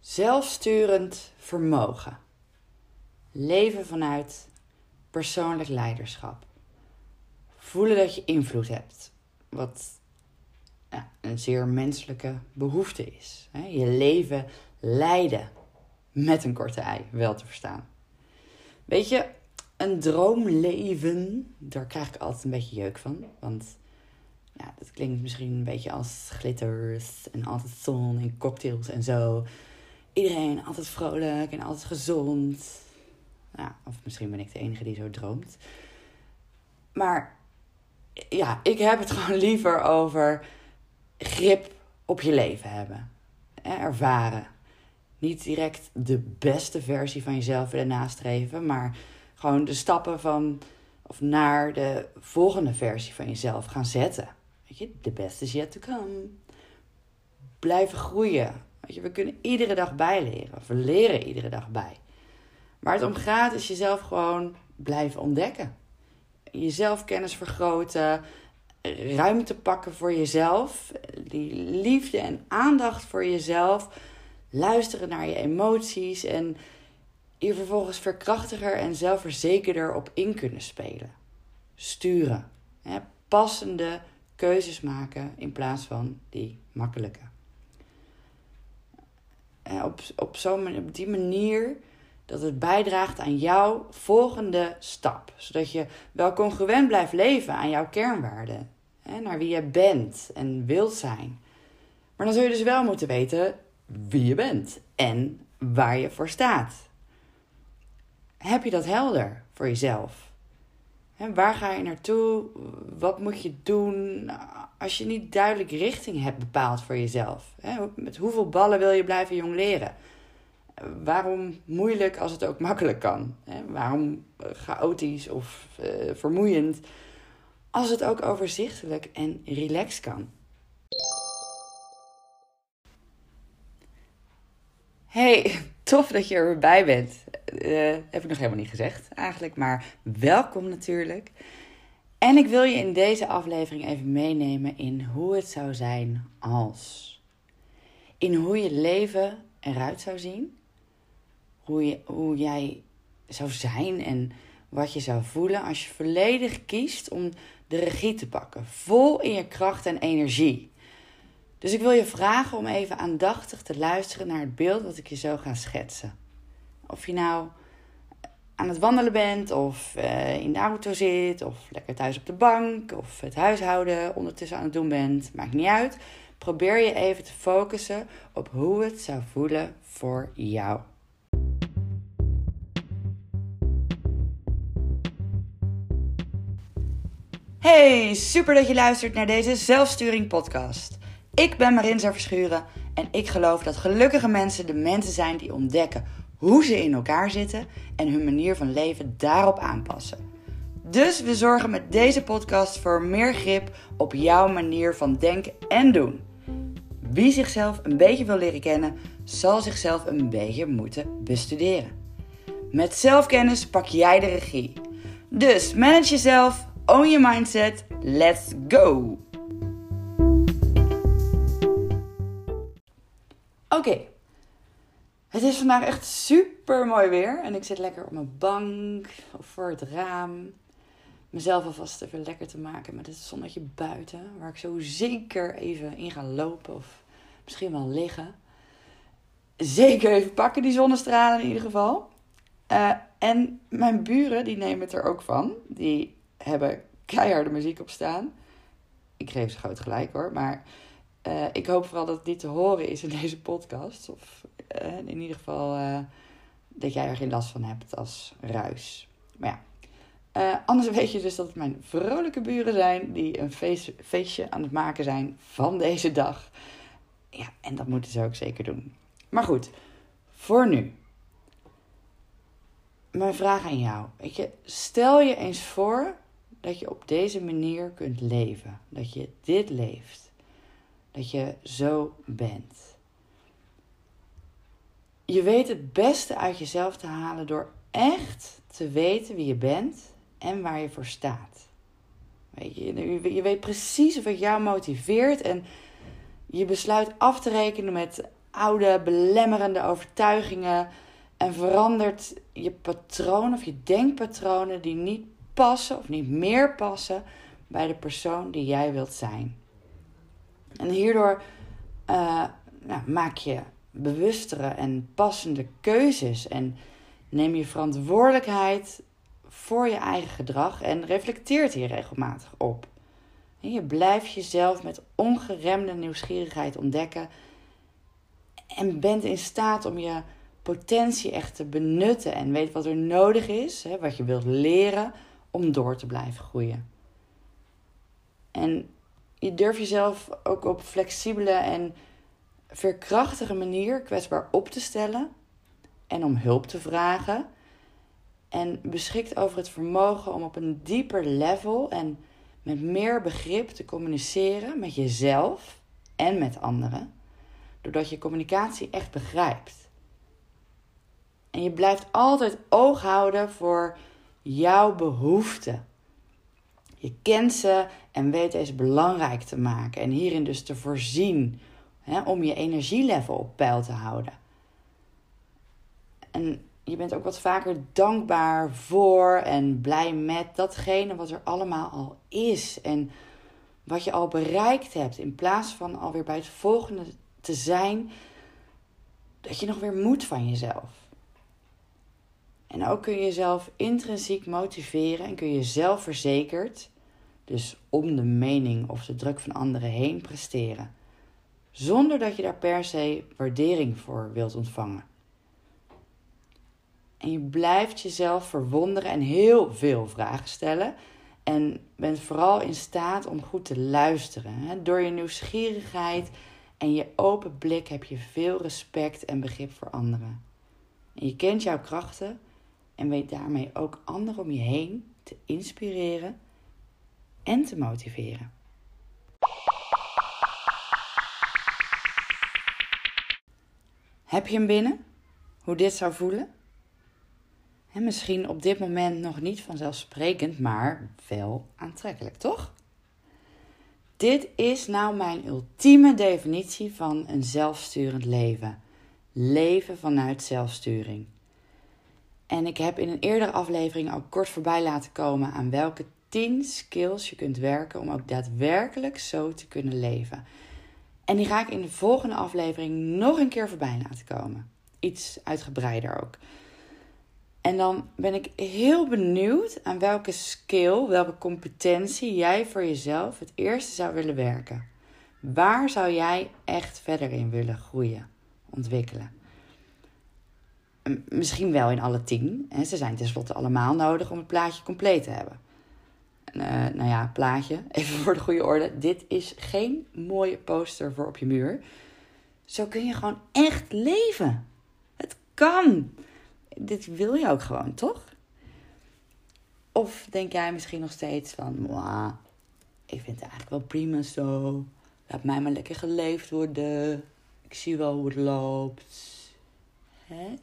Zelfsturend vermogen. Leven vanuit persoonlijk leiderschap. Voelen dat je invloed hebt. Wat ja, een zeer menselijke behoefte is. Je leven leiden. Met een korte ei, wel te verstaan. Weet je, een droomleven, daar krijg ik altijd een beetje jeuk van. Want ja, dat klinkt misschien een beetje als glitters en altijd zon en cocktails en zo. Iedereen altijd vrolijk en altijd gezond. Ja, of misschien ben ik de enige die zo droomt. Maar ja, ik heb het gewoon liever over grip op je leven hebben. Ervaren. Niet direct de beste versie van jezelf willen nastreven, maar gewoon de stappen van of naar de volgende versie van jezelf gaan zetten. Weet je, the best is yet to come. Blijven groeien. Je, we kunnen iedere dag bijleren. We leren iedere dag bij. Waar het om gaat is jezelf gewoon blijven ontdekken. Jezelf kennis vergroten. Ruimte pakken voor jezelf. Die liefde en aandacht voor jezelf. Luisteren naar je emoties. En hier vervolgens verkrachtiger en zelfverzekerder op in kunnen spelen. Sturen. Passende keuzes maken in plaats van die makkelijke. En op, op, zo'n, op die manier dat het bijdraagt aan jouw volgende stap. Zodat je wel congruent blijft leven aan jouw kernwaarden. Naar wie je bent en wilt zijn. Maar dan zul je dus wel moeten weten wie je bent en waar je voor staat. Heb je dat helder voor jezelf? Waar ga je naartoe? Wat moet je doen als je niet duidelijk richting hebt bepaald voor jezelf? met hoeveel ballen wil je blijven jong leren? Waarom moeilijk als het ook makkelijk kan? waarom chaotisch of uh, vermoeiend als het ook overzichtelijk en relaxed kan? Hey, tof dat je erbij bent. Uh, heb ik nog helemaal niet gezegd eigenlijk, maar welkom natuurlijk. En ik wil je in deze aflevering even meenemen in hoe het zou zijn als. In hoe je leven eruit zou zien. Hoe, je, hoe jij zou zijn en wat je zou voelen als je volledig kiest om de regie te pakken. Vol in je kracht en energie. Dus ik wil je vragen om even aandachtig te luisteren naar het beeld wat ik je zo ga schetsen. Of je nou aan het wandelen bent, of uh, in de auto zit, of lekker thuis op de bank, of het huishouden ondertussen aan het doen bent, maakt niet uit. Probeer je even te focussen op hoe het zou voelen voor jou. Hey, super dat je luistert naar deze zelfsturing podcast. Ik ben Marinza Verschuren en ik geloof dat gelukkige mensen de mensen zijn die ontdekken hoe ze in elkaar zitten en hun manier van leven daarop aanpassen. Dus we zorgen met deze podcast voor meer grip op jouw manier van denken en doen. Wie zichzelf een beetje wil leren kennen, zal zichzelf een beetje moeten bestuderen. Met zelfkennis pak jij de regie. Dus manage jezelf, own je mindset, let's go! Oké, het is vandaag echt super mooi weer. En ik zit lekker op mijn bank of voor het raam. Mezelf alvast even lekker te maken met het zonnetje buiten. Waar ik zo zeker even in ga lopen of misschien wel liggen. Zeker even pakken die zonnestralen in ieder geval. Uh, en mijn buren die nemen het er ook van. Die hebben keiharde muziek op staan. Ik geef ze groot gelijk hoor. Maar uh, ik hoop vooral dat het niet te horen is in deze podcast. Of uh, in ieder geval uh, dat jij er geen last van hebt als ruis. Maar ja, anders weet je dus dat het mijn vrolijke buren zijn die een feest, feestje aan het maken zijn van deze dag. Ja, en dat moeten ze ook zeker doen. Maar goed, voor nu. Mijn vraag aan jou. Weet je, stel je eens voor dat je op deze manier kunt leven. Dat je dit leeft dat je zo bent. Je weet het beste uit jezelf te halen door echt te weten wie je bent en waar je voor staat. Weet je, je weet precies wat jou motiveert en je besluit af te rekenen met oude belemmerende overtuigingen en verandert je patroon of je denkpatronen die niet passen of niet meer passen bij de persoon die jij wilt zijn. En hierdoor uh, nou, maak je bewustere en passende keuzes en neem je verantwoordelijkheid voor je eigen gedrag en reflecteert hier regelmatig op. En je blijft jezelf met ongeremde nieuwsgierigheid ontdekken en bent in staat om je potentie echt te benutten en weet wat er nodig is, hè, wat je wilt leren om door te blijven groeien. En je durft jezelf ook op flexibele en verkrachtige manier kwetsbaar op te stellen en om hulp te vragen. En beschikt over het vermogen om op een dieper level en met meer begrip te communiceren met jezelf en met anderen. Doordat je communicatie echt begrijpt. En je blijft altijd oog houden voor jouw behoeften. Je kent ze en weet deze belangrijk te maken. En hierin dus te voorzien hè, om je energielevel op peil te houden. En je bent ook wat vaker dankbaar voor en blij met datgene wat er allemaal al is. En wat je al bereikt hebt. In plaats van alweer bij het volgende te zijn. Dat je nog weer moet van jezelf. En ook kun je jezelf intrinsiek motiveren en kun je zelfverzekerd, dus om de mening of de druk van anderen heen presteren. Zonder dat je daar per se waardering voor wilt ontvangen. En je blijft jezelf verwonderen en heel veel vragen stellen. En bent vooral in staat om goed te luisteren. Door je nieuwsgierigheid en je open blik heb je veel respect en begrip voor anderen. En je kent jouw krachten en weet daarmee ook anderen om je heen te inspireren en te motiveren. Heb je hem binnen? Hoe dit zou voelen? En misschien op dit moment nog niet vanzelfsprekend, maar wel aantrekkelijk, toch? Dit is nou mijn ultieme definitie van een zelfsturend leven. Leven vanuit zelfsturing. En ik heb in een eerdere aflevering ook kort voorbij laten komen aan welke 10 skills je kunt werken om ook daadwerkelijk zo te kunnen leven. En die ga ik in de volgende aflevering nog een keer voorbij laten komen. Iets uitgebreider ook. En dan ben ik heel benieuwd aan welke skill, welke competentie jij voor jezelf het eerste zou willen werken. Waar zou jij echt verder in willen groeien, ontwikkelen? Misschien wel in alle tien. Ze zijn tenslotte allemaal nodig om het plaatje compleet te hebben. Uh, nou ja, plaatje, even voor de goede orde. Dit is geen mooie poster voor op je muur. Zo kun je gewoon echt leven. Het kan. Dit wil je ook gewoon, toch? Of denk jij misschien nog steeds van, ik vind het eigenlijk wel prima zo. Laat mij maar lekker geleefd worden. Ik zie wel hoe het loopt. Hè?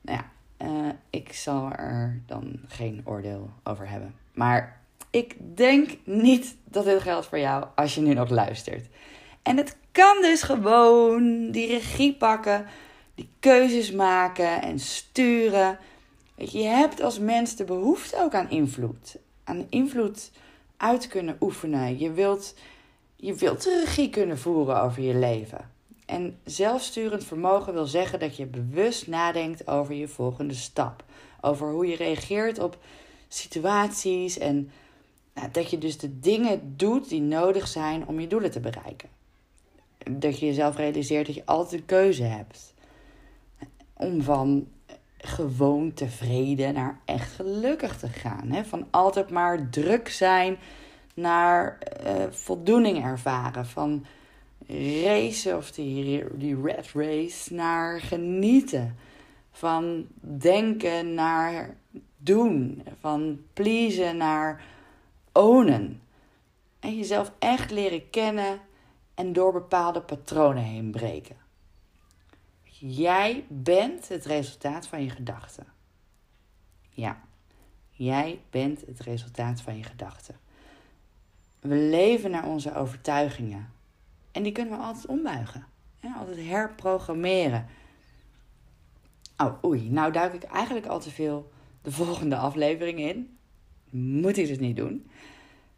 Nou ja, uh, ik zal er dan geen oordeel over hebben. Maar ik denk niet dat dit geldt voor jou als je nu nog luistert. En het kan dus gewoon die regie pakken, die keuzes maken en sturen. Weet je, je hebt als mens de behoefte ook aan invloed. Aan invloed uit kunnen oefenen. Je wilt, je wilt de regie kunnen voeren over je leven. En zelfsturend vermogen wil zeggen dat je bewust nadenkt over je volgende stap. Over hoe je reageert op situaties en nou, dat je dus de dingen doet die nodig zijn om je doelen te bereiken. Dat je jezelf realiseert dat je altijd een keuze hebt. Om van gewoon tevreden naar echt gelukkig te gaan. Hè? Van altijd maar druk zijn naar uh, voldoening ervaren. Van racen of die, die red race naar genieten. Van denken naar doen. Van pleasen naar ownen. En jezelf echt leren kennen en door bepaalde patronen heen breken. Jij bent het resultaat van je gedachten. Ja, jij bent het resultaat van je gedachten. We leven naar onze overtuigingen. En die kunnen we altijd ombuigen. Ja, altijd herprogrammeren. Oh, oei, nou duik ik eigenlijk al te veel de volgende aflevering in. Moet ik dus niet doen.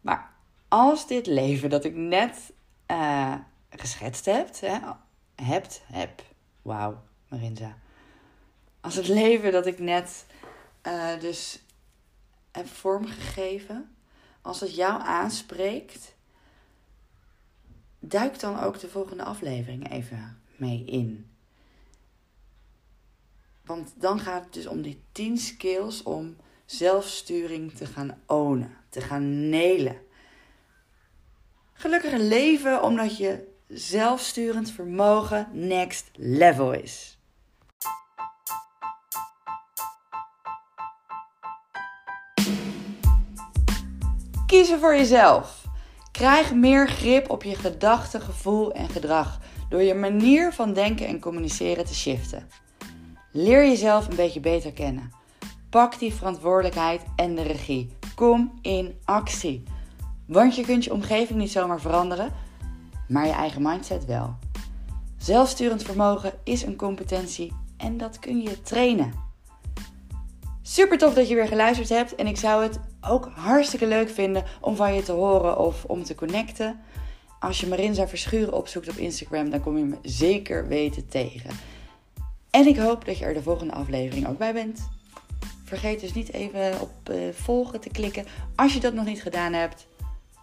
Maar als dit leven dat ik net uh, geschetst heb, hè, hebt, heb, wauw, Marinza. Als het leven dat ik net uh, dus heb vormgegeven, als het jou aanspreekt, duik dan ook de volgende aflevering even mee in. Want dan gaat het dus om die 10 skills om zelfsturing te gaan ownen, te gaan nelen. Gelukkig een leven omdat je zelfsturend vermogen next level is. Kiezen voor jezelf. Krijg meer grip op je gedachten, gevoel en gedrag door je manier van denken en communiceren te shiften. Leer jezelf een beetje beter kennen. Pak die verantwoordelijkheid en de regie. Kom in actie. Want je kunt je omgeving niet zomaar veranderen, maar je eigen mindset wel. Zelfsturend vermogen is een competentie en dat kun je trainen. Super tof dat je weer geluisterd hebt en ik zou het ook hartstikke leuk vinden om van je te horen of om te connecten. Als je Marinza Verschuren opzoekt op Instagram, dan kom je me zeker weten tegen. En ik hoop dat je er de volgende aflevering ook bij bent. Vergeet dus niet even op uh, volgen te klikken als je dat nog niet gedaan hebt.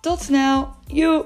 Tot snel. Joe!